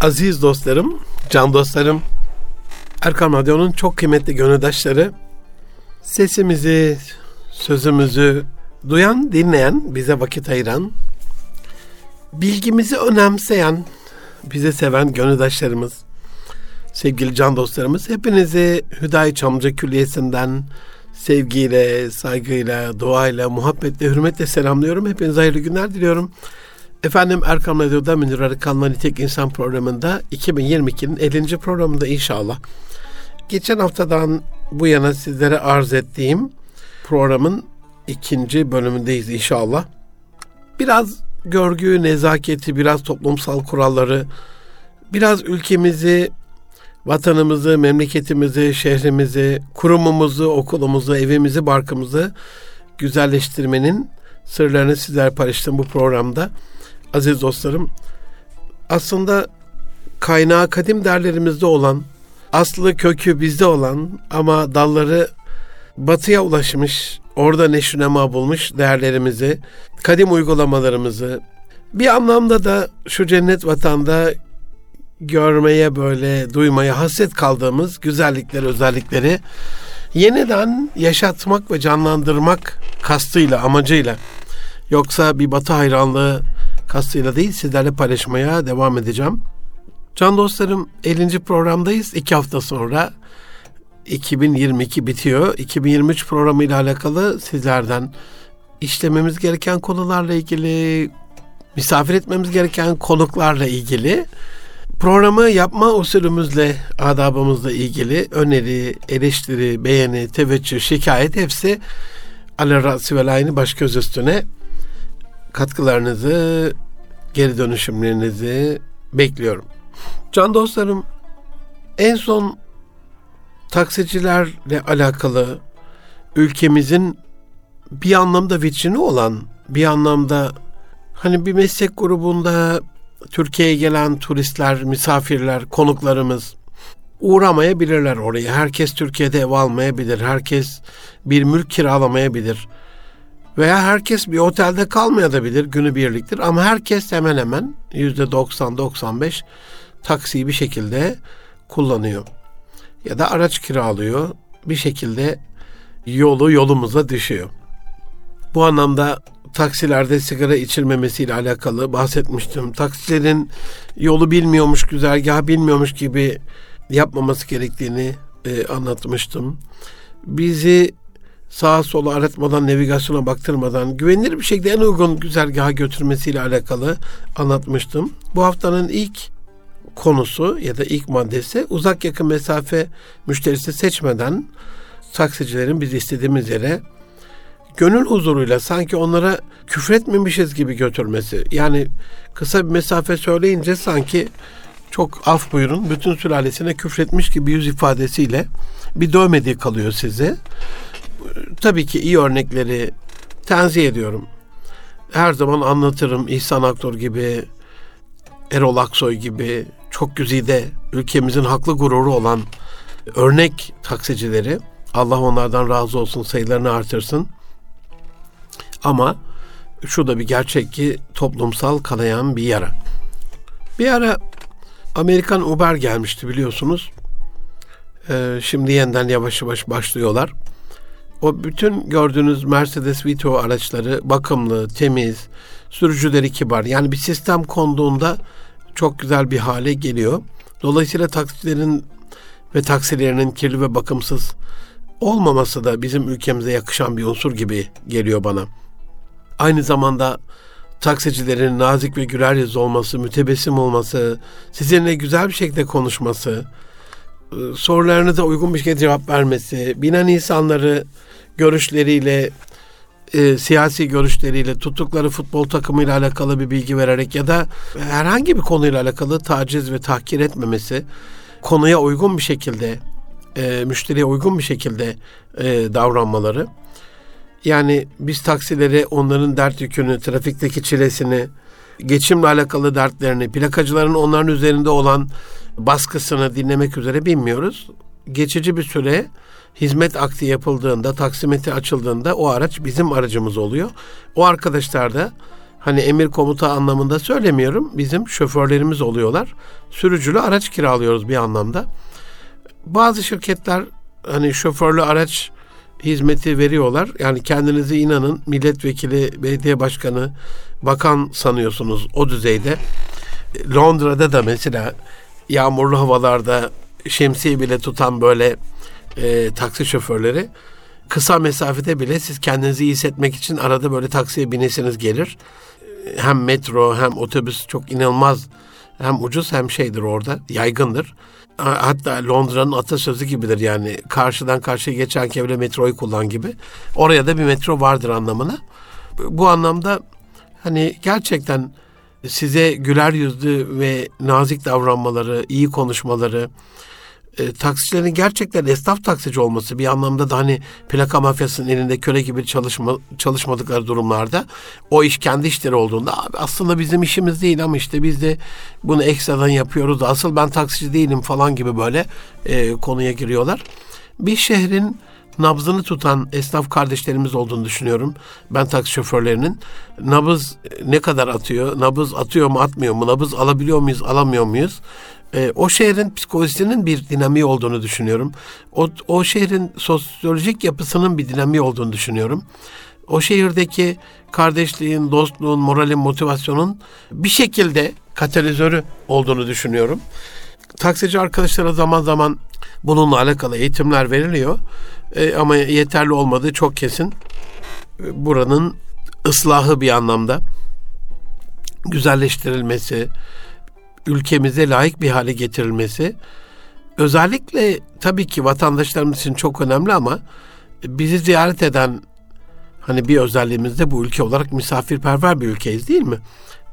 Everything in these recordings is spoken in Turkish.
Aziz dostlarım, can dostlarım, Erkam Radyo'nun çok kıymetli gönüldaşları, sesimizi, sözümüzü duyan, dinleyen, bize vakit ayıran, bilgimizi önemseyen, bizi seven gönüldaşlarımız, sevgili can dostlarımız, hepinizi Hüdayi Çamlıca Külliyesi'nden sevgiyle, saygıyla, duayla, muhabbetle, hürmetle selamlıyorum. Hepinize hayırlı günler diliyorum. Efendim Erkam Radyo'da Münir Arıkan'la Nitek İnsan programında 2022'nin 50. programında inşallah. Geçen haftadan bu yana sizlere arz ettiğim programın ikinci bölümündeyiz inşallah. Biraz görgü, nezaketi, biraz toplumsal kuralları, biraz ülkemizi, vatanımızı, memleketimizi, şehrimizi, kurumumuzu, okulumuzu, evimizi, barkımızı güzelleştirmenin sırlarını sizler paylaştım bu programda aziz dostlarım aslında kaynağı kadim derlerimizde olan, aslı kökü bizde olan ama dalları batıya ulaşmış, orada neşrünema bulmuş değerlerimizi, kadim uygulamalarımızı, bir anlamda da şu cennet vatanda görmeye böyle duymaya hasret kaldığımız güzellikleri, özellikleri yeniden yaşatmak ve canlandırmak kastıyla, amacıyla. Yoksa bir batı hayranlığı kastıyla değil sizlerle paylaşmaya devam edeceğim. Can dostlarım 50. programdayız. İki hafta sonra 2022 bitiyor. 2023 programı ile alakalı sizlerden işlememiz gereken konularla ilgili, misafir etmemiz gereken konuklarla ilgili programı yapma usulümüzle, adabımızla ilgili öneri, eleştiri, beğeni, teveccüh, şikayet hepsi ve layını baş göz üstüne katkılarınızı, geri dönüşümlerinizi bekliyorum. Can dostlarım, en son taksicilerle alakalı ülkemizin bir anlamda vitrini olan, bir anlamda hani bir meslek grubunda Türkiye'ye gelen turistler, misafirler, konuklarımız uğramayabilirler oraya. Herkes Türkiye'de ev almayabilir. Herkes bir mülk kiralamayabilir. Veya herkes bir otelde kalmayabilir, günü birliktir ama herkes hemen hemen yüzde 90-95 taksiyi bir şekilde kullanıyor. Ya da araç kiralıyor, bir şekilde yolu yolumuza düşüyor. Bu anlamda taksilerde sigara içilmemesiyle alakalı bahsetmiştim. Taksilerin yolu bilmiyormuş, güzergahı bilmiyormuş gibi yapmaması gerektiğini e, anlatmıştım. Bizi sağa sola aratmadan, navigasyona baktırmadan güvenilir bir şekilde en uygun güzergaha götürmesiyle alakalı anlatmıştım. Bu haftanın ilk konusu ya da ilk maddesi uzak yakın mesafe müşterisi seçmeden taksicilerin biz istediğimiz yere gönül huzuruyla sanki onlara küfretmemişiz gibi götürmesi. Yani kısa bir mesafe söyleyince sanki çok af buyurun bütün sülalesine küfretmiş gibi yüz ifadesiyle bir dövmediği kalıyor size tabii ki iyi örnekleri tenzih ediyorum. Her zaman anlatırım İhsan Aktor gibi, Erol Aksoy gibi çok güzide ülkemizin haklı gururu olan örnek taksicileri Allah onlardan razı olsun sayılarını artırsın. Ama şu da bir gerçek ki toplumsal kanayan bir yara. Bir ara Amerikan Uber gelmişti biliyorsunuz. Ee, şimdi yeniden yavaş yavaş başlıyorlar. O bütün gördüğünüz Mercedes Vito araçları bakımlı, temiz, sürücüleri kibar. Yani bir sistem konduğunda çok güzel bir hale geliyor. Dolayısıyla taksilerin ve taksilerinin kirli ve bakımsız olmaması da bizim ülkemize yakışan bir unsur gibi geliyor bana. Aynı zamanda taksicilerin nazik ve güler yüz olması, mütebessim olması, sizinle güzel bir şekilde konuşması, sorularınıza uygun bir şekilde cevap vermesi, binen insanları görüşleriyle, e, siyasi görüşleriyle, tuttukları futbol takımıyla alakalı bir bilgi vererek ya da herhangi bir konuyla alakalı taciz ve tahkir etmemesi, konuya uygun bir şekilde, e, müşteriye uygun bir şekilde e, davranmaları. Yani biz taksileri onların dert yükünü, trafikteki çilesini, geçimle alakalı dertlerini, plakacıların onların üzerinde olan baskısını dinlemek üzere bilmiyoruz. Geçici bir süre hizmet akti yapıldığında, taksimetre açıldığında o araç bizim aracımız oluyor. O arkadaşlar da Hani emir komuta anlamında söylemiyorum. Bizim şoförlerimiz oluyorlar. Sürücülü araç kiralıyoruz bir anlamda. Bazı şirketler hani şoförlü araç hizmeti veriyorlar. Yani kendinizi inanın milletvekili, belediye başkanı, bakan sanıyorsunuz o düzeyde. Londra'da da mesela yağmurlu havalarda şemsiye bile tutan böyle e, taksi şoförleri kısa mesafede bile siz kendinizi iyi hissetmek için arada böyle taksiye binesiniz gelir. Hem metro hem otobüs çok inanılmaz hem ucuz hem şeydir orada yaygındır. Hatta Londra'nın atasözü gibidir yani karşıdan karşıya geçen bile metroyu kullan gibi. Oraya da bir metro vardır anlamına. Bu anlamda hani gerçekten size güler yüzlü ve nazik davranmaları, iyi konuşmaları, e, taksicilerin gerçekten esnaf taksici olması bir anlamda da hani plaka mafyasının elinde köle gibi çalışma, çalışmadıkları durumlarda o iş kendi işleri olduğunda abi aslında bizim işimiz değil ama işte biz de bunu ekstradan yapıyoruz asıl ben taksici değilim falan gibi böyle e, konuya giriyorlar. Bir şehrin nabzını tutan esnaf kardeşlerimiz olduğunu düşünüyorum. Ben taksi şoförlerinin. Nabız ne kadar atıyor? Nabız atıyor mu atmıyor mu? Nabız alabiliyor muyuz alamıyor muyuz? E, o şehrin psikolojisinin bir dinamiği olduğunu düşünüyorum. O, o şehrin sosyolojik yapısının bir dinamiği olduğunu düşünüyorum. O şehirdeki kardeşliğin, dostluğun, moralin, motivasyonun bir şekilde katalizörü olduğunu düşünüyorum. Taksici arkadaşlara zaman zaman bununla alakalı eğitimler veriliyor. E, ama yeterli olmadığı çok kesin. E, buranın ıslahı bir anlamda güzelleştirilmesi, ülkemize layık bir hale getirilmesi özellikle tabii ki vatandaşlarımız için çok önemli ama bizi ziyaret eden hani bir özelliğimiz de bu ülke olarak misafirperver bir ülkeyiz değil mi?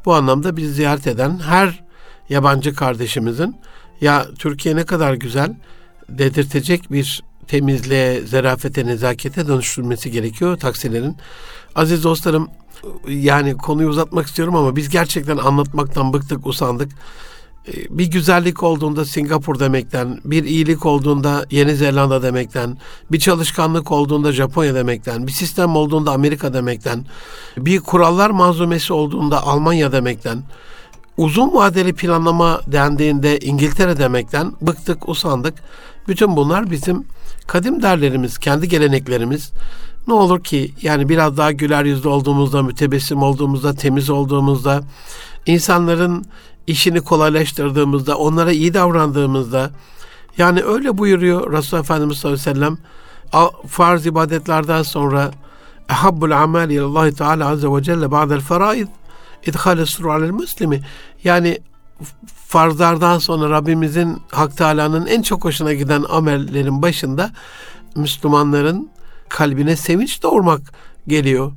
Bu anlamda bizi ziyaret eden her yabancı kardeşimizin ya Türkiye ne kadar güzel dedirtecek bir temizliğe, zerafete, nezakete dönüştürmesi gerekiyor taksilerin. Aziz dostlarım yani konuyu uzatmak istiyorum ama biz gerçekten anlatmaktan bıktık, usandık. Ee, bir güzellik olduğunda Singapur demekten, bir iyilik olduğunda Yeni Zelanda demekten, bir çalışkanlık olduğunda Japonya demekten, bir sistem olduğunda Amerika demekten, bir kurallar manzumesi olduğunda Almanya demekten, uzun vadeli planlama dendiğinde İngiltere demekten bıktık, usandık. Bütün bunlar bizim kadim derlerimiz, kendi geleneklerimiz. Ne olur ki yani biraz daha güler yüzlü olduğumuzda, mütebessim olduğumuzda, temiz olduğumuzda, insanların işini kolaylaştırdığımızda, onlara iyi davrandığımızda, yani öyle buyuruyor Resulullah Efendimiz sallallahu aleyhi ve sellem, farz ibadetlerden sonra ehabbul amel ilallahi teala azze ve celle ba'del faraid idhal suru alel muslimi yani farzlardan sonra Rabbimizin Hak Teala'nın en çok hoşuna giden amellerin başında Müslümanların kalbine sevinç doğurmak geliyor.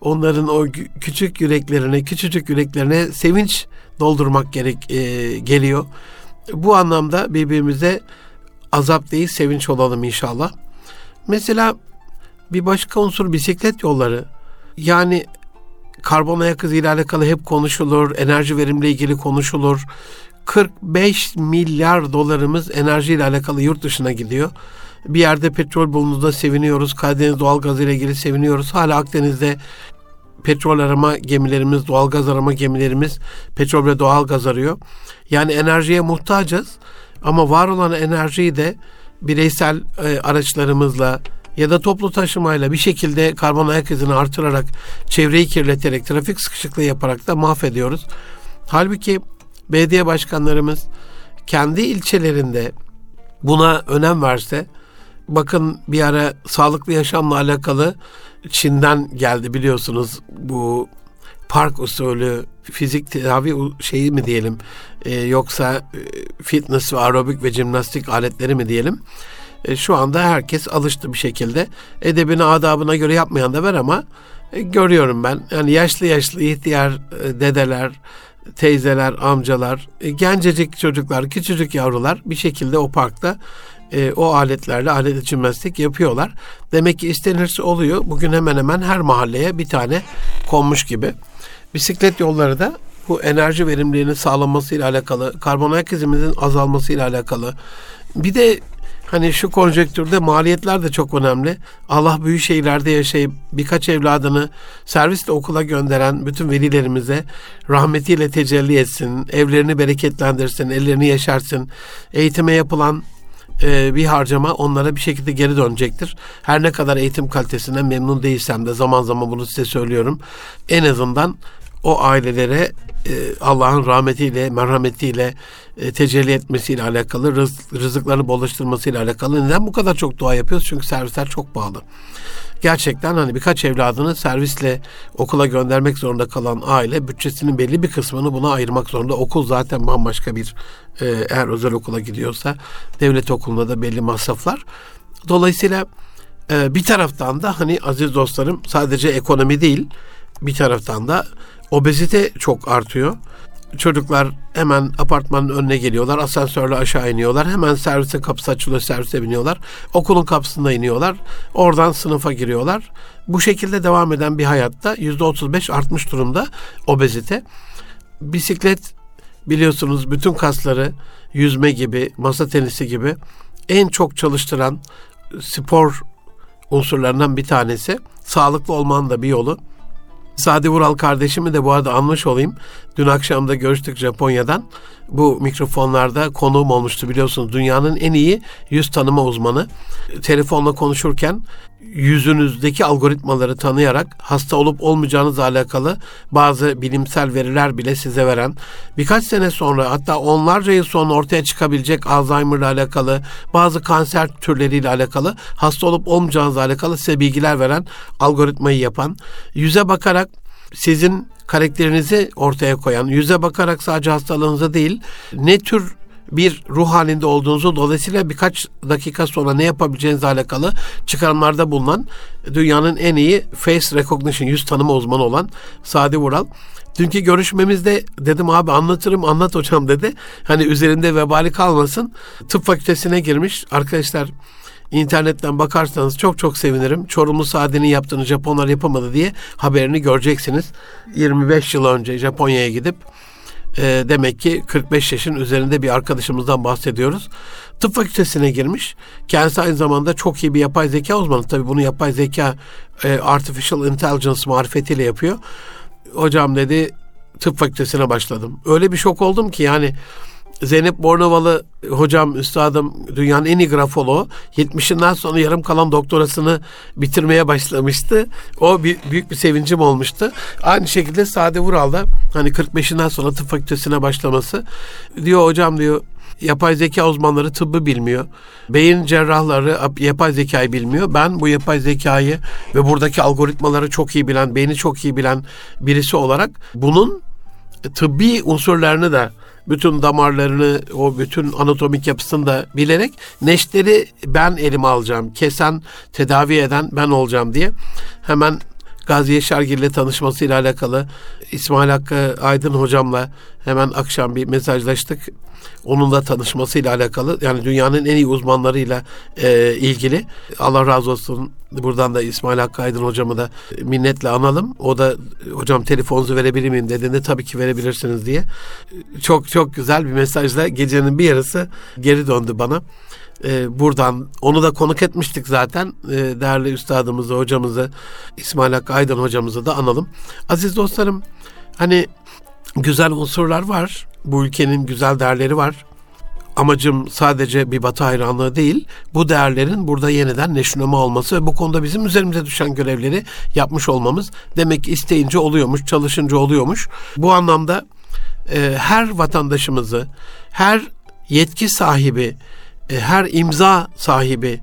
Onların o küçük yüreklerine, küçücük yüreklerine sevinç doldurmak gerek e, geliyor. Bu anlamda birbirimize azap değil sevinç olalım inşallah. Mesela bir başka unsur bisiklet yolları. Yani karbon ayak izi ile alakalı hep konuşulur, enerji verimle ilgili konuşulur. 45 milyar dolarımız enerji ile alakalı yurt dışına gidiyor. Bir yerde petrol bulunduğunda seviniyoruz. Karadeniz doğalgaz ile ilgili seviniyoruz. Hala Akdeniz'de petrol arama gemilerimiz, doğalgaz arama gemilerimiz petrol ve doğalgaz arıyor. Yani enerjiye muhtacız ama var olan enerjiyi de bireysel e, araçlarımızla ya da toplu taşımayla bir şekilde karbon ayak izini artırarak, çevreyi kirleterek, trafik sıkışıklığı yaparak da mahvediyoruz. Halbuki belediye başkanlarımız kendi ilçelerinde buna önem verse, bakın bir ara sağlıklı yaşamla alakalı Çin'den geldi biliyorsunuz bu park usulü fizik tedavi şeyi mi diyelim e, yoksa e, fitness ve aerobik ve jimnastik aletleri mi diyelim e, şu anda herkes alıştı bir şekilde. Edebine, adabına göre yapmayan da var ama e, görüyorum ben. Yani yaşlı yaşlı ihtiyar e, dedeler, teyzeler, amcalar, e, gencecik çocuklar, küçücük yavrular bir şekilde o parkta o aletlerle alet jimnastik yapıyorlar. Demek ki istenirse oluyor. Bugün hemen hemen her mahalleye bir tane konmuş gibi. Bisiklet yolları da bu enerji verimliliğinin sağlanmasıyla alakalı, karbon ayak izimizin azalmasıyla alakalı. Bir de hani şu konjektürde maliyetler de çok önemli. Allah büyük şehirlerde yaşayıp birkaç evladını servisle okula gönderen bütün velilerimize rahmetiyle tecelli etsin, evlerini bereketlendirsin, ellerini yaşarsın. Eğitime yapılan e, bir harcama onlara bir şekilde geri dönecektir. Her ne kadar eğitim kalitesinden memnun değilsem de zaman zaman bunu size söylüyorum. En azından o ailelere e, Allah'ın rahmetiyle, merhametiyle e, tecelli etmesiyle alakalı, rız, rızıklarını bollaştırmasıyla alakalı. Neden bu kadar çok dua yapıyoruz? Çünkü servisler çok pahalı. Gerçekten hani birkaç evladını servisle okula göndermek zorunda kalan aile bütçesinin belli bir kısmını buna ayırmak zorunda. Okul zaten bambaşka bir e, eğer özel okula gidiyorsa devlet okulunda da belli masraflar. Dolayısıyla bir taraftan da hani aziz dostlarım sadece ekonomi değil bir taraftan da obezite çok artıyor. Çocuklar hemen apartmanın önüne geliyorlar. Asansörle aşağı iniyorlar. Hemen servise kapısı açılıyor. Servise biniyorlar. Okulun kapısında iniyorlar. Oradan sınıfa giriyorlar. Bu şekilde devam eden bir hayatta %35 artmış durumda obezite. Bisiklet biliyorsunuz bütün kasları yüzme gibi, masa tenisi gibi en çok çalıştıran spor unsurlarından bir tanesi. Sağlıklı olmanın da bir yolu. Sadi Vural kardeşimi de bu arada anmış olayım. Dün akşam da görüştük Japonya'dan. Bu mikrofonlarda konuğum olmuştu biliyorsunuz. Dünyanın en iyi yüz tanıma uzmanı. Telefonla konuşurken yüzünüzdeki algoritmaları tanıyarak hasta olup olmayacağınızla alakalı bazı bilimsel veriler bile size veren birkaç sene sonra hatta onlarca yıl sonra ortaya çıkabilecek Alzheimer'la alakalı bazı kanser türleriyle alakalı hasta olup olmayacağınızla alakalı size bilgiler veren algoritmayı yapan yüze bakarak sizin karakterinizi ortaya koyan, yüze bakarak sadece hastalığınıza değil, ne tür bir ruh halinde olduğunuzu dolayısıyla birkaç dakika sonra ne yapabileceğinizle alakalı çıkarımlarda bulunan dünyanın en iyi face recognition yüz tanıma uzmanı olan Sadi Vural. Dünkü görüşmemizde dedim abi anlatırım anlat hocam dedi. Hani üzerinde vebali kalmasın. Tıp fakültesine girmiş. Arkadaşlar internetten bakarsanız çok çok sevinirim. Çorumlu Sade'nin yaptığını Japonlar yapamadı diye haberini göreceksiniz. 25 yıl önce Japonya'ya gidip e, demek ki 45 yaşın üzerinde bir arkadaşımızdan bahsediyoruz. Tıp fakültesine girmiş. Kendisi aynı zamanda çok iyi bir yapay zeka uzmanı. Tabii bunu yapay zeka e, artificial intelligence marifetiyle yapıyor. Hocam dedi tıp fakültesine başladım. Öyle bir şok oldum ki yani Zeynep Bornovalı hocam, üstadım dünyanın en iyi grafoloğu 70'inden sonra yarım kalan doktorasını bitirmeye başlamıştı. O bir, büyük bir sevincim olmuştu. Aynı şekilde Sade Vural da hani 45'inden sonra tıp fakültesine başlaması diyor hocam diyor yapay zeka uzmanları tıbbı bilmiyor. Beyin cerrahları yapay zekayı bilmiyor. Ben bu yapay zekayı ve buradaki algoritmaları çok iyi bilen, beyni çok iyi bilen birisi olarak bunun tıbbi unsurlarını da bütün damarlarını, o bütün anatomik yapısını da bilerek neşteri ben elime alacağım. Kesen, tedavi eden ben olacağım diye hemen Gazi Yaşargil ile tanışmasıyla alakalı İsmail Hakkı Aydın hocamla hemen akşam bir mesajlaştık. Onunla tanışmasıyla alakalı yani dünyanın en iyi uzmanlarıyla e, ilgili. Allah razı olsun. Buradan da İsmail Hakkı Aydın hocamı da minnetle analım. O da hocam telefonunuzu verebilir miyim dediğinde tabii ki verebilirsiniz diye. Çok çok güzel bir mesajla gecenin bir yarısı geri döndü bana e, buradan onu da konuk etmiştik zaten. E, değerli üstadımızı, hocamızı, İsmail Hakkı Aydın hocamızı da analım. Aziz dostlarım, hani güzel unsurlar var. Bu ülkenin güzel değerleri var. Amacım sadece bir batı hayranlığı değil, bu değerlerin burada yeniden neşnuma olması ve bu konuda bizim üzerimize düşen görevleri yapmış olmamız demek ki isteyince oluyormuş, çalışınca oluyormuş. Bu anlamda e, her vatandaşımızı, her yetki sahibi, her imza sahibi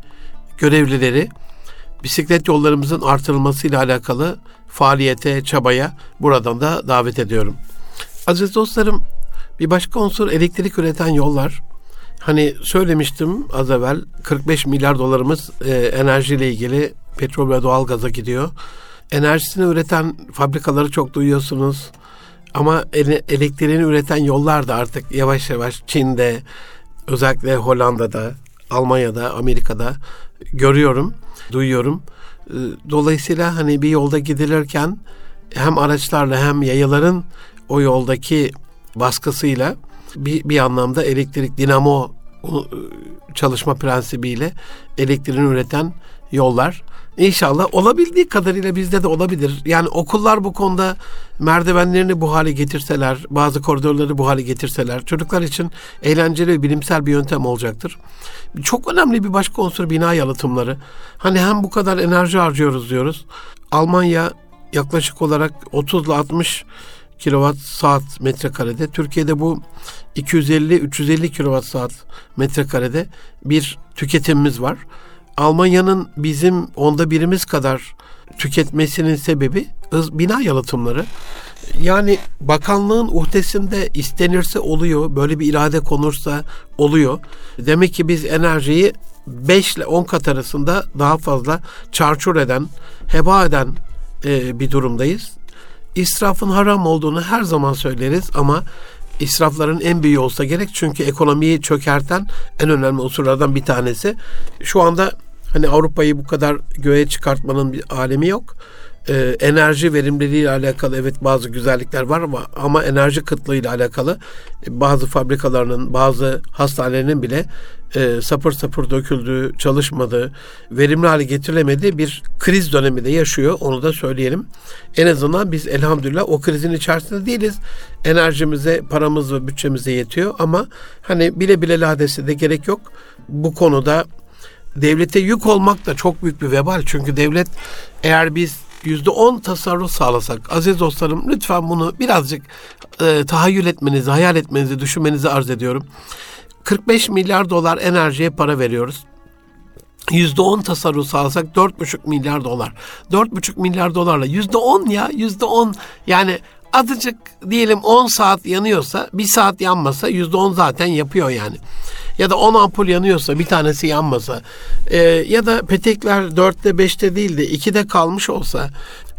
görevlileri bisiklet yollarımızın artırılmasıyla alakalı faaliyete, çabaya buradan da davet ediyorum. Aziz dostlarım, bir başka unsur elektrik üreten yollar. Hani söylemiştim az evvel 45 milyar dolarımız e, enerjiyle ilgili petrol ve doğal gaza gidiyor. Enerjisini üreten fabrikaları çok duyuyorsunuz. Ama ele, elektriğini üreten yollar da artık yavaş yavaş Çin'de, özellikle Hollanda'da, Almanya'da, Amerika'da görüyorum, duyuyorum. Ee, dolayısıyla hani bir yolda gidilirken hem araçlarla hem yayaların o yoldaki baskısıyla bir, bir anlamda elektrik dinamo çalışma prensibiyle elektriğini üreten yollar. İnşallah olabildiği kadarıyla bizde de olabilir. Yani okullar bu konuda merdivenlerini bu hale getirseler, bazı koridorları bu hale getirseler çocuklar için eğlenceli ve bilimsel bir yöntem olacaktır. Çok önemli bir başka unsur bina yalıtımları. Hani hem bu kadar enerji harcıyoruz diyoruz. Almanya yaklaşık olarak 30 ile 60 kilowatt saat metrekarede. Türkiye'de bu 250-350 kilowatt saat metrekarede bir tüketimimiz var. Almanya'nın bizim onda birimiz kadar tüketmesinin sebebi bina yalıtımları. Yani bakanlığın uhdesinde istenirse oluyor, böyle bir irade konursa oluyor. Demek ki biz enerjiyi 5 ile 10 kat arasında daha fazla çarçur eden, heba eden e, bir durumdayız. İsrafın haram olduğunu her zaman söyleriz ama israfların en büyüğü olsa gerek. Çünkü ekonomiyi çökerten en önemli unsurlardan bir tanesi. Şu anda hani Avrupa'yı bu kadar göğe çıkartmanın bir alemi yok e, enerji verimliliği ile alakalı evet bazı güzellikler var ama ama enerji kıtlığı ile alakalı e, bazı fabrikalarının, bazı hastanelerinin bile e, sapır sapır döküldüğü, çalışmadığı, verimli hale getirilemediği bir kriz dönemi de yaşıyor. Onu da söyleyelim. En azından biz elhamdülillah o krizin içerisinde değiliz. Enerjimize, paramız ve bütçemize yetiyor ama hani bile bile ladesi de gerek yok. Bu konuda devlete yük olmak da çok büyük bir vebal. Çünkü devlet eğer biz yüzde on tasarruf sağlasak aziz dostlarım lütfen bunu birazcık e, tahayyül etmenizi, hayal etmenizi, düşünmenizi arz ediyorum. 45 milyar dolar enerjiye para veriyoruz. Yüzde on tasarruf sağlasak dört buçuk milyar dolar. Dört buçuk milyar dolarla yüzde on ya yüzde on yani azıcık diyelim 10 saat yanıyorsa bir saat yanmasa yüzde on zaten yapıyor yani. Ya da 10 ampul yanıyorsa bir tanesi yanmasa. E, ya da petekler 4'te 5'te değil de 2'de kalmış olsa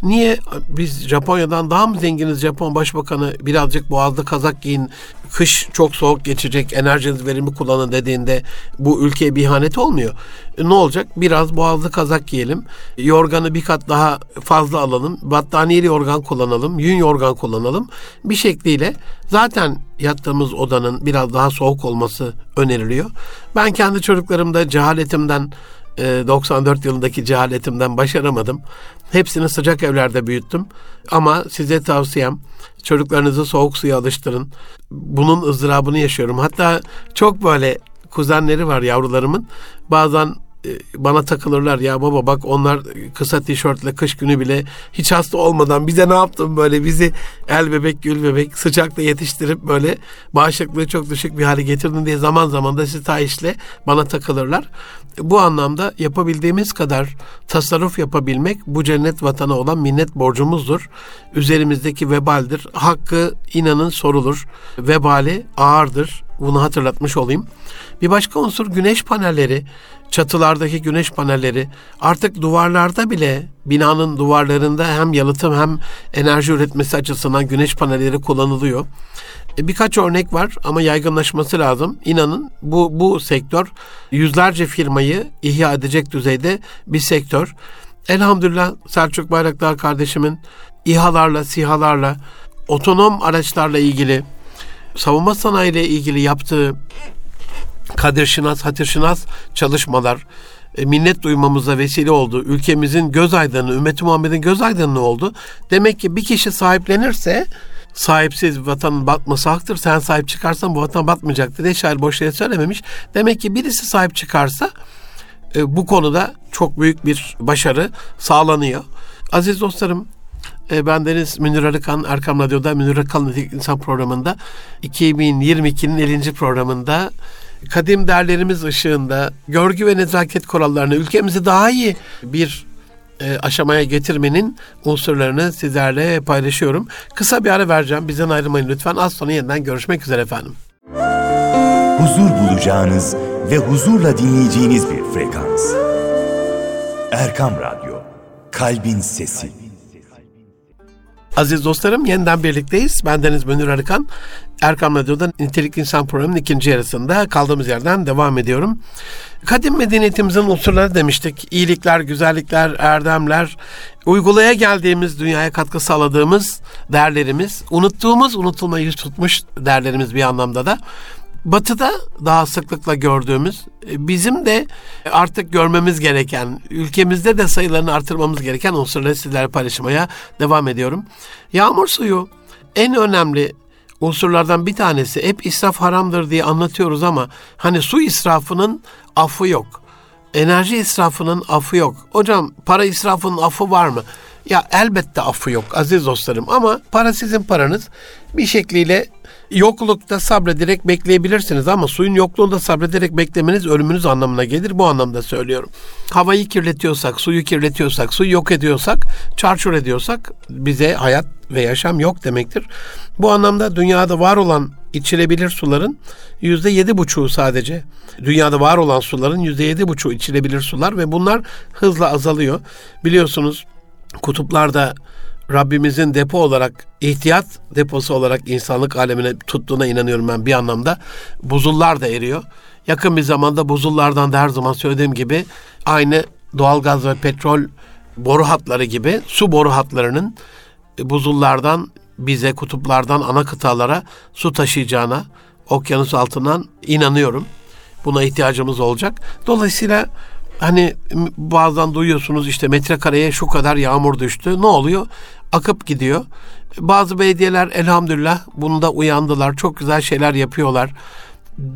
Niye biz Japonya'dan daha mı zenginiz Japon Başbakanı birazcık boğazlı kazak giyin, kış çok soğuk geçecek, enerjiniz verimli kullanın dediğinde bu ülkeye bir ihanet olmuyor. E, ne olacak? Biraz boğazlı kazak giyelim, yorganı bir kat daha fazla alalım, battaniyeli yorgan kullanalım, yün yorgan kullanalım. Bir şekliyle zaten yattığımız odanın biraz daha soğuk olması öneriliyor. Ben kendi çocuklarımda cehaletimden 94 yılındaki cehaletimden başaramadım. Hepsini sıcak evlerde büyüttüm. Ama size tavsiyem çocuklarınızı soğuk suya alıştırın. Bunun ızdırabını yaşıyorum. Hatta çok böyle kuzenleri var yavrularımın. Bazen bana takılırlar ya baba bak onlar kısa tişörtle kış günü bile hiç hasta olmadan bize ne yaptın böyle bizi el bebek gül bebek sıcakta yetiştirip böyle bağışıklığı çok düşük bir hale getirdin diye zaman zaman da sitayişle bana takılırlar. Bu anlamda yapabildiğimiz kadar tasarruf yapabilmek bu cennet vatana olan minnet borcumuzdur. Üzerimizdeki vebaldir. Hakkı inanın sorulur. Vebali ağırdır. Bunu hatırlatmış olayım. Bir başka unsur güneş panelleri çatılardaki güneş panelleri artık duvarlarda bile binanın duvarlarında hem yalıtım hem enerji üretmesi açısından güneş panelleri kullanılıyor. E, birkaç örnek var ama yaygınlaşması lazım. İnanın bu bu sektör yüzlerce firmayı ihya edecek düzeyde bir sektör. Elhamdülillah Selçuk Bayraktar kardeşimin İHA'larla, SİHA'larla, otonom araçlarla ilgili, savunma sanayi ile ilgili yaptığı kadir şinas, hatır şinas çalışmalar e, minnet duymamıza vesile oldu. Ülkemizin göz aydınlığı, ümmeti Muhammed'in göz aydınlığı oldu. Demek ki bir kişi sahiplenirse sahipsiz vatanın batması haktır. Sen sahip çıkarsan bu vatan batmayacaktır diye şair boş yere söylememiş. Demek ki birisi sahip çıkarsa e, bu konuda çok büyük bir başarı sağlanıyor. Aziz dostlarım e, ben Deniz Münir Arıkan Erkam Radyo'da Münir Arıkan İnsan programında 2022'nin 50. programında kadim değerlerimiz ışığında görgü ve nezaket kurallarını ülkemizi daha iyi bir e, aşamaya getirmenin unsurlarını sizlerle paylaşıyorum. Kısa bir ara vereceğim. Bizden ayrılmayın lütfen. Az sonra yeniden görüşmek üzere efendim. Huzur bulacağınız ve huzurla dinleyeceğiniz bir frekans. Erkam Radyo, Kalbin Sesi. Aziz dostlarım yeniden birlikteyiz. Ben Deniz Münir Arıkan. Erkam Radyo'da Nitelik İnsan programının ikinci yarısında kaldığımız yerden devam ediyorum. Kadim medeniyetimizin unsurları demiştik. İyilikler, güzellikler, erdemler, uygulaya geldiğimiz, dünyaya katkı sağladığımız değerlerimiz, unuttuğumuz, unutulmayı yüz tutmuş değerlerimiz bir anlamda da. Batı'da daha sıklıkla gördüğümüz, e, bizim de artık görmemiz gereken, ülkemizde de sayılarını artırmamız gereken unsurları sizlerle paylaşmaya devam ediyorum. Yağmur suyu en önemli unsurlardan bir tanesi. Hep israf haramdır diye anlatıyoruz ama hani su israfının affı yok. Enerji israfının affı yok. Hocam para israfının affı var mı? Ya elbette affı yok aziz dostlarım ama para sizin paranız. Bir şekliyle yoklukta sabrederek bekleyebilirsiniz ama suyun yokluğunda sabrederek beklemeniz ölümünüz anlamına gelir. Bu anlamda söylüyorum. Havayı kirletiyorsak, suyu kirletiyorsak, suyu yok ediyorsak, çarçur ediyorsak bize hayat ve yaşam yok demektir. Bu anlamda dünyada var olan içilebilir suların yüzde yedi buçuğu sadece. Dünyada var olan suların yüzde yedi buçuğu içilebilir sular ve bunlar hızla azalıyor. Biliyorsunuz kutuplarda Rabbimizin depo olarak, ihtiyat deposu olarak insanlık alemine tuttuğuna inanıyorum ben bir anlamda. Buzullar da eriyor. Yakın bir zamanda buzullardan da her zaman söylediğim gibi aynı doğalgaz ve petrol boru hatları gibi su boru hatlarının buzullardan bize kutuplardan ana kıtalara su taşıyacağına okyanus altından inanıyorum. Buna ihtiyacımız olacak. Dolayısıyla hani bazen duyuyorsunuz işte metrekareye şu kadar yağmur düştü. Ne oluyor? Akıp gidiyor. Bazı belediyeler elhamdülillah bunda uyandılar. Çok güzel şeyler yapıyorlar.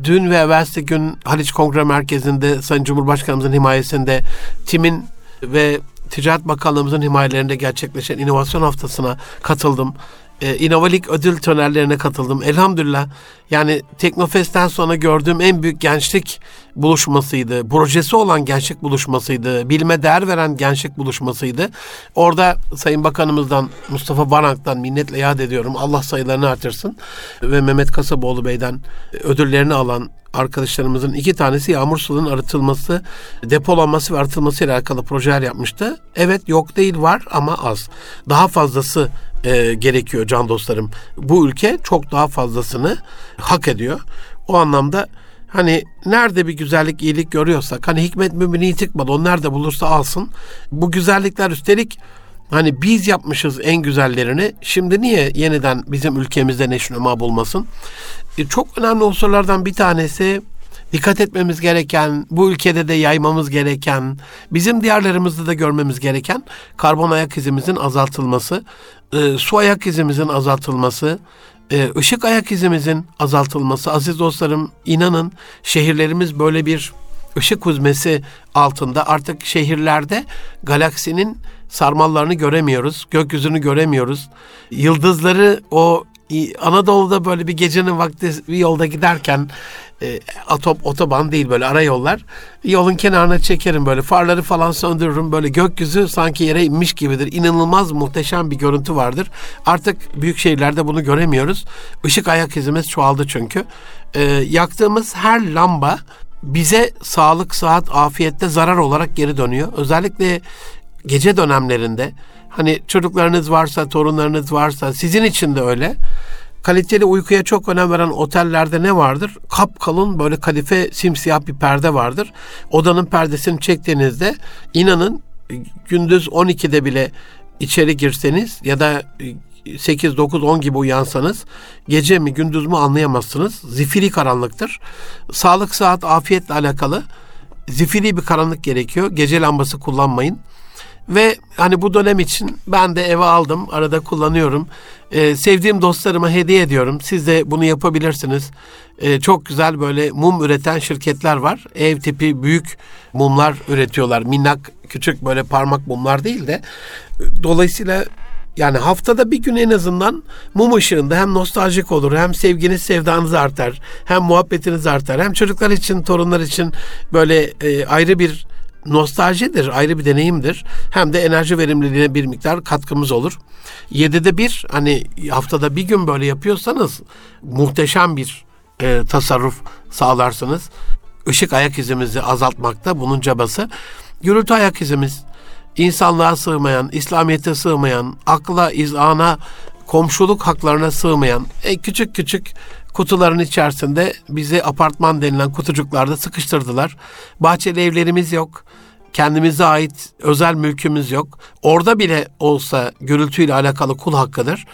Dün ve evvelsi gün Haliç Kongre Merkezi'nde Sayın Cumhurbaşkanımızın himayesinde TİM'in ve Ticaret Bakanlığımızın himayelerinde gerçekleşen inovasyon haftasına katıldım e, İnovalik ödül törenlerine katıldım. Elhamdülillah yani Teknofest'ten sonra gördüğüm en büyük gençlik buluşmasıydı. Projesi olan gençlik buluşmasıydı. Bilime değer veren gençlik buluşmasıydı. Orada Sayın Bakanımızdan Mustafa Banak'tan minnetle yad ediyorum. Allah sayılarını artırsın. Ve Mehmet Kasaboğlu Bey'den ödüllerini alan arkadaşlarımızın iki tanesi yağmur suyunun arıtılması, depolanması ve arıtılması ile alakalı projeler yapmıştı. Evet yok değil var ama az. Daha fazlası e, gerekiyor can dostlarım. Bu ülke çok daha fazlasını hak ediyor. O anlamda hani nerede bir güzellik, iyilik görüyorsak hani hikmet mümini tıkmadı. O nerede bulursa alsın. Bu güzellikler üstelik Hani biz yapmışız en güzellerini. Şimdi niye yeniden bizim ülkemizde neşnuma bulmasın? E, çok önemli unsurlardan bir tanesi dikkat etmemiz gereken, bu ülkede de yaymamız gereken, bizim diyarlarımızda da görmemiz gereken karbon ayak izimizin azaltılması, e, su ayak izimizin azaltılması, e, ışık ayak izimizin azaltılması. Aziz dostlarım inanın şehirlerimiz böyle bir ışık huzmesi altında artık şehirlerde galaksinin sarmallarını göremiyoruz, gökyüzünü göremiyoruz. Yıldızları o Anadolu'da böyle bir gecenin vakti bir yolda giderken e, atop otoban değil böyle ara yollar. Yolun kenarına çekerim böyle farları falan söndürürüm. Böyle gökyüzü sanki yere inmiş gibidir. İnanılmaz muhteşem bir görüntü vardır. Artık büyük şehirlerde bunu göremiyoruz. Işık ayak izimiz çoğaldı çünkü. E, yaktığımız her lamba bize sağlık, saat, afiyette zarar olarak geri dönüyor. Özellikle gece dönemlerinde hani çocuklarınız varsa, torunlarınız varsa sizin için de öyle. Kaliteli uykuya çok önem veren otellerde ne vardır? Kap kalın böyle kadife simsiyah bir perde vardır. Odanın perdesini çektiğinizde inanın gündüz 12'de bile içeri girseniz ya da 8, 9, 10 gibi uyansanız gece mi gündüz mü anlayamazsınız. Zifiri karanlıktır. Sağlık, saat, afiyetle alakalı zifiri bir karanlık gerekiyor. Gece lambası kullanmayın. Ve hani bu dönem için ben de eve aldım. Arada kullanıyorum. Ee, sevdiğim dostlarıma hediye ediyorum. Siz de bunu yapabilirsiniz. Ee, çok güzel böyle mum üreten şirketler var. Ev tipi büyük mumlar üretiyorlar. Minnak küçük böyle parmak mumlar değil de. Dolayısıyla yani haftada bir gün en azından mum ışığında hem nostaljik olur hem sevginiz sevdanız artar hem muhabbetiniz artar hem çocuklar için torunlar için böyle e, ayrı bir nostaljidir, ayrı bir deneyimdir. Hem de enerji verimliliğine bir miktar katkımız olur. Yedide bir hani haftada bir gün böyle yapıyorsanız muhteşem bir e, tasarruf sağlarsınız. Işık ayak izimizi azaltmakta bunun cabası. Gürültü ayak izimiz insanlığa sığmayan, İslamiyet'e sığmayan, akla, izana, komşuluk haklarına sığmayan e, küçük küçük kutuların içerisinde bizi apartman denilen kutucuklarda sıkıştırdılar. Bahçeli evlerimiz yok. Kendimize ait özel mülkümüz yok. Orada bile olsa gürültüyle alakalı kul hakkıdır.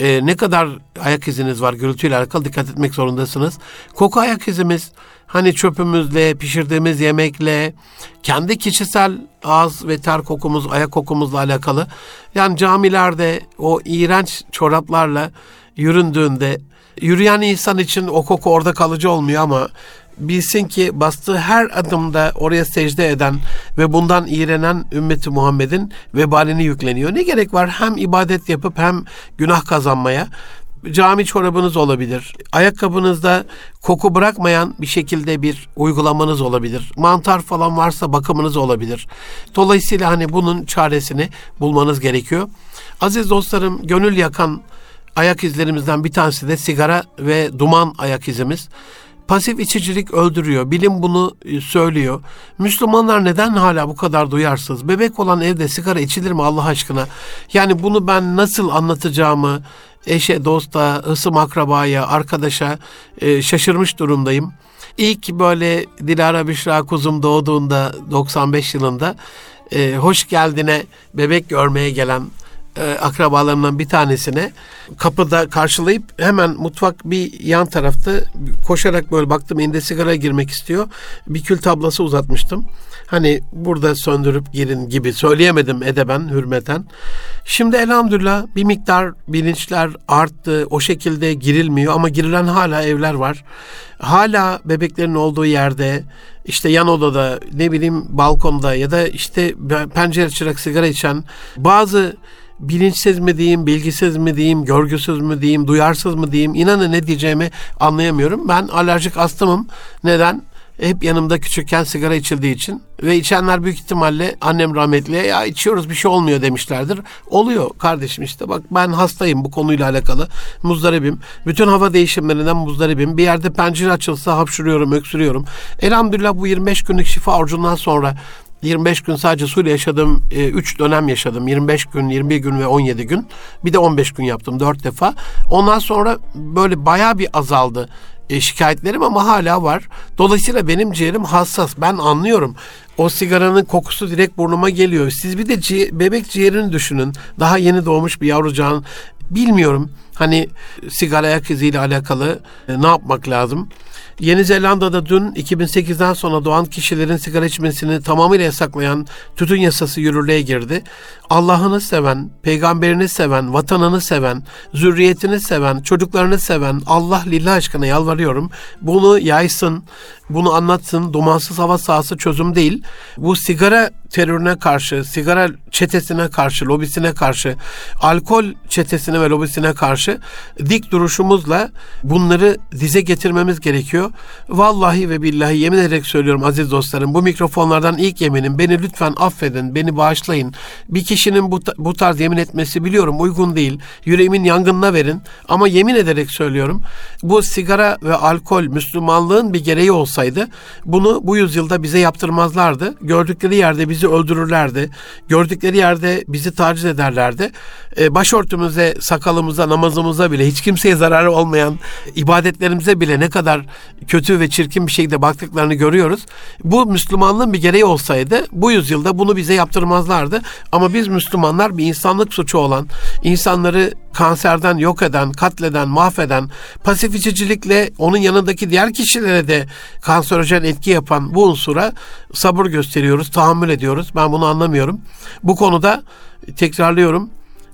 Ee, ne kadar ayak iziniz var gürültüyle alakalı dikkat etmek zorundasınız. Koku ayak izimiz hani çöpümüzle, pişirdiğimiz yemekle, kendi kişisel ağız ve ter kokumuz, ayak kokumuzla alakalı. Yani camilerde o iğrenç çoraplarla yüründüğünde yürüyen insan için o koku orada kalıcı olmuyor ama bilsin ki bastığı her adımda oraya secde eden ve bundan iğrenen ümmeti Muhammed'in vebalini yükleniyor. Ne gerek var hem ibadet yapıp hem günah kazanmaya? Cami çorabınız olabilir. Ayakkabınızda koku bırakmayan bir şekilde bir uygulamanız olabilir. Mantar falan varsa bakımınız olabilir. Dolayısıyla hani bunun çaresini bulmanız gerekiyor. Aziz dostlarım gönül yakan ayak izlerimizden bir tanesi de sigara ve duman ayak izimiz. Pasif içicilik öldürüyor. Bilim bunu e, söylüyor. Müslümanlar neden hala bu kadar duyarsız? Bebek olan evde sigara içilir mi Allah aşkına? Yani bunu ben nasıl anlatacağımı eşe, dosta, ısım akrabaya, arkadaşa e, şaşırmış durumdayım. İlk böyle Dilara Büşra kuzum doğduğunda 95 yılında e, hoş geldine bebek görmeye gelen e, akrabalarımdan bir tanesine kapıda karşılayıp hemen mutfak bir yan tarafta koşarak böyle baktım elinde sigara girmek istiyor. Bir kül tablası uzatmıştım. Hani burada söndürüp girin gibi söyleyemedim edeben, hürmeten. Şimdi elhamdülillah bir miktar bilinçler arttı. O şekilde girilmiyor ama girilen hala evler var. Hala bebeklerin olduğu yerde işte yan odada ne bileyim balkonda ya da işte pencere açarak sigara içen bazı bilinçsiz mi diyeyim, bilgisiz mi diyeyim, görgüsüz mü diyeyim, duyarsız mı diyeyim inanın ne diyeceğimi anlayamıyorum. Ben alerjik astımım. Neden? Hep yanımda küçükken sigara içildiği için ve içenler büyük ihtimalle annem rahmetli ya içiyoruz bir şey olmuyor demişlerdir. Oluyor kardeşim işte bak ben hastayım bu konuyla alakalı muzdaribim. Bütün hava değişimlerinden muzdaribim. Bir yerde pencere açılsa hapşırıyorum, öksürüyorum. Elhamdülillah bu 25 günlük şifa orucundan sonra 25 gün sadece suyla yaşadım. 3 e, dönem yaşadım. 25 gün, 21 gün ve 17 gün. Bir de 15 gün yaptım 4 defa. Ondan sonra böyle bayağı bir azaldı e, şikayetlerim ama hala var. Dolayısıyla benim ciğerim hassas. Ben anlıyorum. O sigaranın kokusu direkt burnuma geliyor. Siz bir de ci- bebek ciğerini düşünün. Daha yeni doğmuş bir yavrucağın. Bilmiyorum. Hani sigara ayak iziyle alakalı e, ne yapmak lazım? Yeni Zelanda'da dün 2008'den sonra doğan kişilerin sigara içmesini tamamıyla yasaklayan tütün yasası yürürlüğe girdi. Allah'ını seven, peygamberini seven, vatanını seven, zürriyetini seven, çocuklarını seven Allah lillah aşkına yalvarıyorum. Bunu yaysın, bunu anlatsın. Dumansız hava sahası çözüm değil. Bu sigara terörüne karşı, sigara çetesine karşı, lobisine karşı, alkol çetesine ve lobisine karşı dik duruşumuzla bunları dize getirmemiz gerekiyor. Vallahi ve billahi yemin ederek söylüyorum aziz dostlarım bu mikrofonlardan ilk yeminim beni lütfen affedin, beni bağışlayın. Bir kişinin bu, bu tarz yemin etmesi biliyorum uygun değil. Yüreğimin yangınına verin ama yemin ederek söylüyorum. Bu sigara ve alkol Müslümanlığın bir gereği olsaydı bunu bu yüzyılda bize yaptırmazlardı. Gördükleri yerde bizi öldürürlerdi. Gördükleri yerde bizi taciz ederlerdi. Ee, başörtümüze, sakalımıza, namazımıza bile hiç kimseye zararı olmayan ibadetlerimize bile ne kadar kötü ve çirkin bir şekilde baktıklarını görüyoruz. Bu Müslümanlığın bir gereği olsaydı bu yüzyılda bunu bize yaptırmazlardı. Ama biz Müslümanlar bir insanlık suçu olan, insanları kanserden yok eden, katleden, mahveden, pasif içicilikle onun yanındaki diğer kişilere de kanserojen etki yapan bu unsura sabır gösteriyoruz, tahammül ediyoruz. Ben bunu anlamıyorum. Bu konuda tekrarlıyorum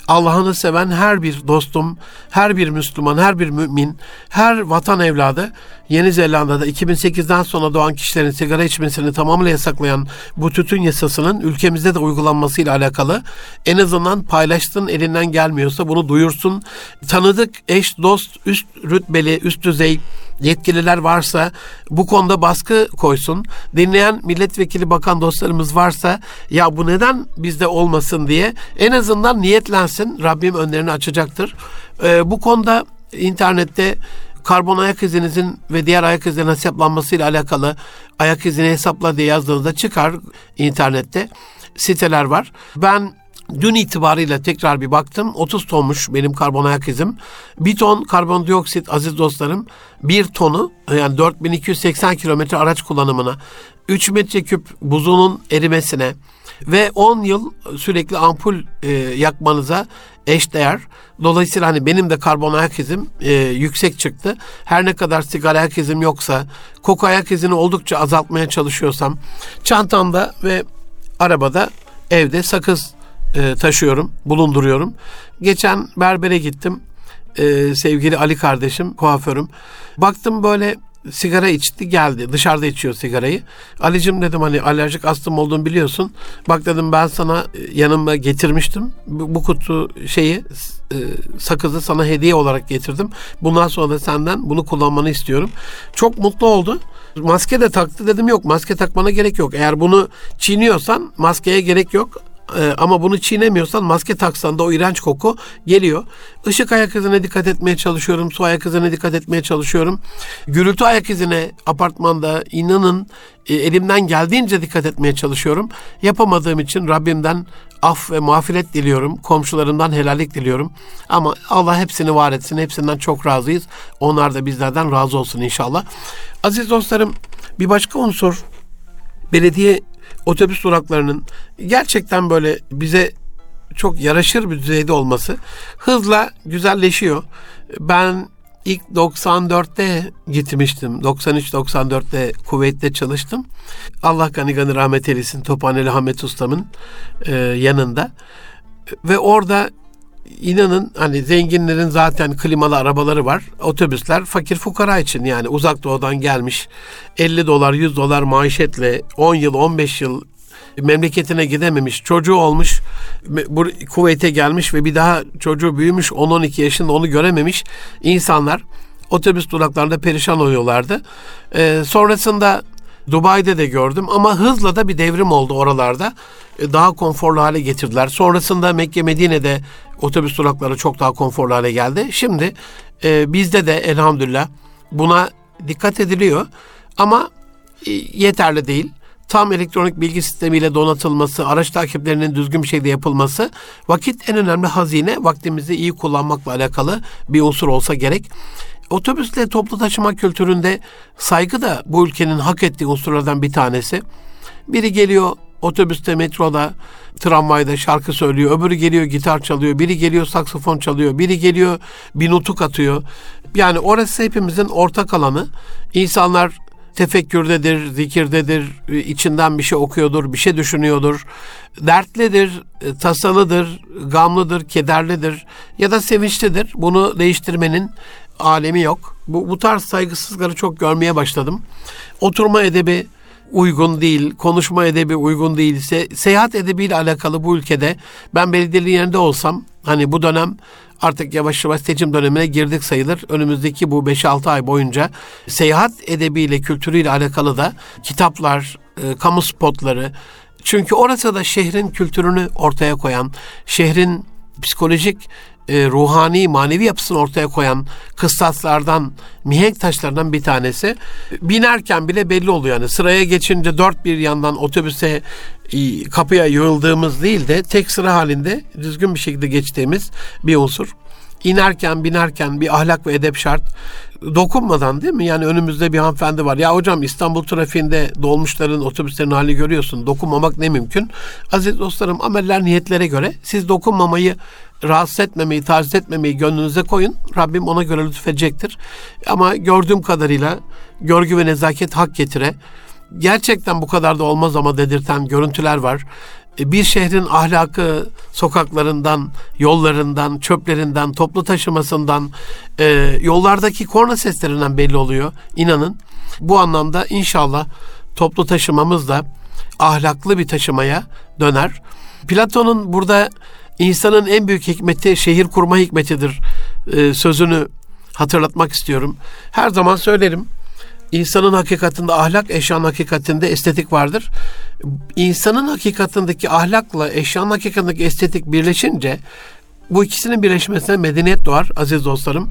Allah'ını seven her bir dostum, her bir Müslüman, her bir mümin, her vatan evladı Yeni Zelanda'da 2008'den sonra doğan kişilerin sigara içmesini tamamıyla yasaklayan bu tütün yasasının ülkemizde de uygulanmasıyla alakalı en azından paylaştığın elinden gelmiyorsa bunu duyursun. Tanıdık eş, dost, üst rütbeli, üst düzey yetkililer varsa bu konuda baskı koysun. Dinleyen milletvekili bakan dostlarımız varsa ya bu neden bizde olmasın diye en azından niyetlensin. Rabbim önlerini açacaktır. Ee, bu konuda internette karbon ayak izinizin ve diğer ayak izlerinin hesaplanmasıyla alakalı ayak izini hesapla diye yazdığınızda çıkar internette siteler var. Ben Dün itibariyle tekrar bir baktım. 30 tonmuş benim karbon ayak izim. Bir ton karbondioksit aziz dostlarım. Bir tonu yani 4280 kilometre araç kullanımına, 3 metreküp buzunun erimesine ve 10 yıl sürekli ampul e, yakmanıza eşdeğer. Dolayısıyla hani benim de karbon ayak izim e, yüksek çıktı. Her ne kadar sigara ayak izim yoksa, koku ayak izini oldukça azaltmaya çalışıyorsam, çantamda ve arabada evde sakız e, taşıyorum, bulunduruyorum. Geçen berbere gittim. E, sevgili Ali kardeşim, kuaförüm. Baktım böyle sigara içti geldi. Dışarıda içiyor sigarayı. Alicim dedim hani alerjik astım olduğunu biliyorsun. Bak dedim ben sana e, yanıma getirmiştim. Bu, bu kutu şeyi e, sakızı sana hediye olarak getirdim. Bundan sonra da senden bunu kullanmanı istiyorum. Çok mutlu oldu. Maske de taktı dedim yok maske takmana gerek yok. Eğer bunu çiğniyorsan maskeye gerek yok. Ee, ama bunu çiğnemiyorsan maske taksan da o iğrenç koku geliyor. Işık ayak izine dikkat etmeye çalışıyorum. Su ayak izine dikkat etmeye çalışıyorum. Gürültü ayak izine apartmanda inanın e, elimden geldiğince dikkat etmeye çalışıyorum. Yapamadığım için Rabbimden af ve mağfiret diliyorum. Komşularımdan helallik diliyorum. Ama Allah hepsini var etsin. Hepsinden çok razıyız. Onlar da bizlerden razı olsun inşallah. Aziz dostlarım bir başka unsur belediye otobüs duraklarının gerçekten böyle bize çok yaraşır bir düzeyde olması hızla güzelleşiyor. Ben ilk 94'te gitmiştim. 93-94'te kuvvetle çalıştım. Allah gani gani rahmet eylesin Tophaneli Ahmet Ustam'ın e, yanında. Ve orada inanın hani zenginlerin zaten klimalı arabaları var. Otobüsler fakir fukara için yani uzak doğudan gelmiş 50 dolar 100 dolar maaşetle 10 yıl 15 yıl memleketine gidememiş çocuğu olmuş bu kuvvete gelmiş ve bir daha çocuğu büyümüş 10-12 yaşında onu görememiş insanlar otobüs duraklarında perişan oluyorlardı. Ee, sonrasında Dubai'de de gördüm ama hızla da bir devrim oldu oralarda. Ee, daha konforlu hale getirdiler. Sonrasında Mekke Medine'de otobüs durakları çok daha konforlu hale geldi. Şimdi e, bizde de elhamdülillah buna dikkat ediliyor ama e, yeterli değil. Tam elektronik bilgi sistemiyle donatılması, araç takiplerinin düzgün bir şekilde yapılması, vakit en önemli hazine, vaktimizi iyi kullanmakla alakalı bir unsur olsa gerek. Otobüsle toplu taşıma kültüründe saygı da bu ülkenin hak ettiği unsurlardan bir tanesi. Biri geliyor otobüste, metroda, tramvayda şarkı söylüyor. Öbürü geliyor gitar çalıyor. Biri geliyor saksafon çalıyor. Biri geliyor bir nutuk atıyor. Yani orası hepimizin ortak alanı. İnsanlar tefekkürdedir, zikirdedir, içinden bir şey okuyordur, bir şey düşünüyordur. Dertlidir, tasalıdır, gamlıdır, kederlidir ya da sevinçlidir. Bunu değiştirmenin alemi yok. Bu, bu tarz saygısızlıkları çok görmeye başladım. Oturma edebi uygun değil, konuşma edebi uygun değilse, seyahat edebiyle alakalı bu ülkede ben belediyelerin yerinde olsam, hani bu dönem artık yavaş yavaş seçim dönemine girdik sayılır. Önümüzdeki bu 5-6 ay boyunca seyahat edebiyle, kültürüyle alakalı da kitaplar, e, kamu spotları, çünkü orası da şehrin kültürünü ortaya koyan, şehrin psikolojik e, ruhani, manevi yapısını ortaya koyan kıstaslardan, mihenk taşlarından bir tanesi. Binerken bile belli oluyor. Yani sıraya geçince dört bir yandan otobüse e, kapıya yığıldığımız değil de tek sıra halinde düzgün bir şekilde geçtiğimiz bir unsur. İnerken, binerken bir ahlak ve edep şart. Dokunmadan değil mi? Yani önümüzde bir hanımefendi var. Ya hocam İstanbul trafiğinde dolmuşların, otobüslerin hali görüyorsun. Dokunmamak ne mümkün? Aziz dostlarım ameller niyetlere göre siz dokunmamayı rahatsız etmemeyi, taciz etmemeyi gönlünüze koyun. Rabbim ona göre lütfedecektir. Ama gördüğüm kadarıyla görgü ve nezaket hak getire. Gerçekten bu kadar da olmaz ama dedirten görüntüler var. E, bir şehrin ahlakı sokaklarından, yollarından, çöplerinden, toplu taşımasından, e, yollardaki korna seslerinden belli oluyor. İnanın bu anlamda inşallah toplu taşımamız da ahlaklı bir taşımaya döner. Platon'un burada İnsanın en büyük hikmeti şehir kurma hikmetidir e, sözünü hatırlatmak istiyorum. Her zaman söylerim. İnsanın hakikatinde ahlak, eşyanın hakikatinde estetik vardır. İnsanın hakikatindeki ahlakla eşyanın hakikatindeki estetik birleşince bu ikisinin birleşmesine medeniyet doğar aziz dostlarım.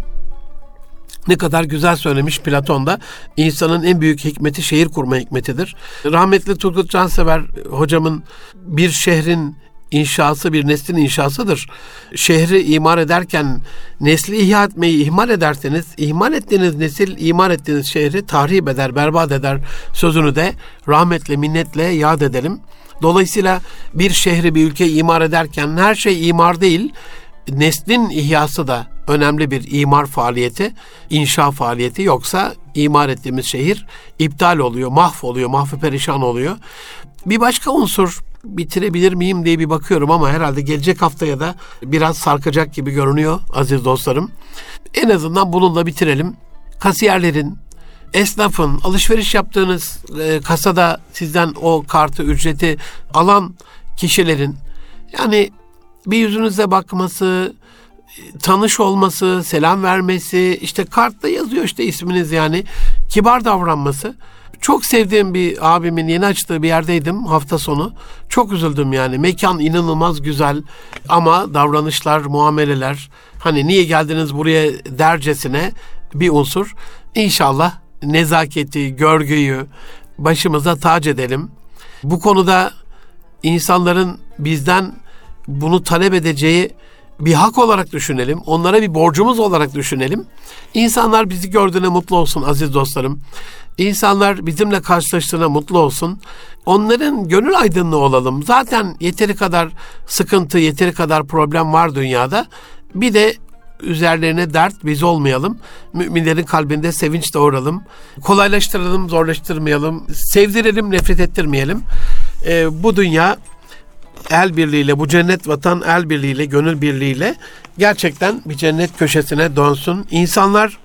Ne kadar güzel söylemiş Platon da insanın en büyük hikmeti şehir kurma hikmetidir. Rahmetli Turgut Cansever hocamın bir şehrin inşası bir neslin inşasıdır. Şehri imar ederken nesli ihya etmeyi ihmal ederseniz, ihmal ettiğiniz nesil, imar ettiğiniz şehri tahrip eder, berbat eder sözünü de rahmetle, minnetle yad edelim. Dolayısıyla bir şehri, bir ülkeyi imar ederken her şey imar değil, neslin ihyası da önemli bir imar faaliyeti, inşa faaliyeti yoksa imar ettiğimiz şehir iptal oluyor, mahvoluyor, mahvu perişan oluyor. Bir başka unsur bitirebilir miyim diye bir bakıyorum ama herhalde gelecek haftaya da biraz sarkacak gibi görünüyor aziz dostlarım. En azından bununla bitirelim. Kasiyerlerin, esnafın, alışveriş yaptığınız e, kasada sizden o kartı, ücreti alan kişilerin yani bir yüzünüze bakması, tanış olması, selam vermesi, işte kartta yazıyor işte isminiz yani. Kibar davranması. Çok sevdiğim bir abimin yeni açtığı bir yerdeydim hafta sonu. Çok üzüldüm yani. Mekan inanılmaz güzel ama davranışlar, muameleler hani niye geldiniz buraya dercesine bir unsur. İnşallah nezaketi, görgüyü başımıza tac edelim. Bu konuda insanların bizden bunu talep edeceği bir hak olarak düşünelim. Onlara bir borcumuz olarak düşünelim. İnsanlar bizi gördüğüne mutlu olsun aziz dostlarım. İnsanlar bizimle karşılaştığına mutlu olsun. Onların gönül aydınlığı olalım. Zaten yeteri kadar sıkıntı, yeteri kadar problem var dünyada. Bir de üzerlerine dert biz olmayalım. Müminlerin kalbinde sevinç doğuralım. Kolaylaştıralım, zorlaştırmayalım. Sevdirelim, nefret ettirmeyelim. Ee, bu dünya el birliğiyle, bu cennet vatan el birliğiyle, gönül birliğiyle gerçekten bir cennet köşesine dönsün. İnsanlar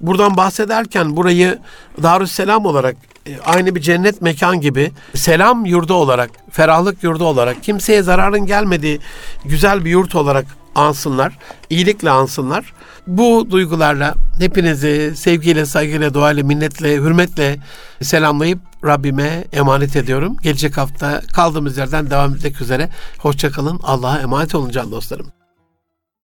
buradan bahsederken burayı Darüsselam olarak e, aynı bir cennet mekan gibi selam yurdu olarak, ferahlık yurdu olarak, kimseye zararın gelmediği güzel bir yurt olarak ansınlar, iyilikle ansınlar. Bu duygularla hepinizi sevgiyle, saygıyla, duayla, minnetle, hürmetle selamlayıp Rabbime emanet ediyorum. Gelecek hafta kaldığımız yerden devam etmek üzere. Hoşçakalın. Allah'a emanet olun can dostlarım.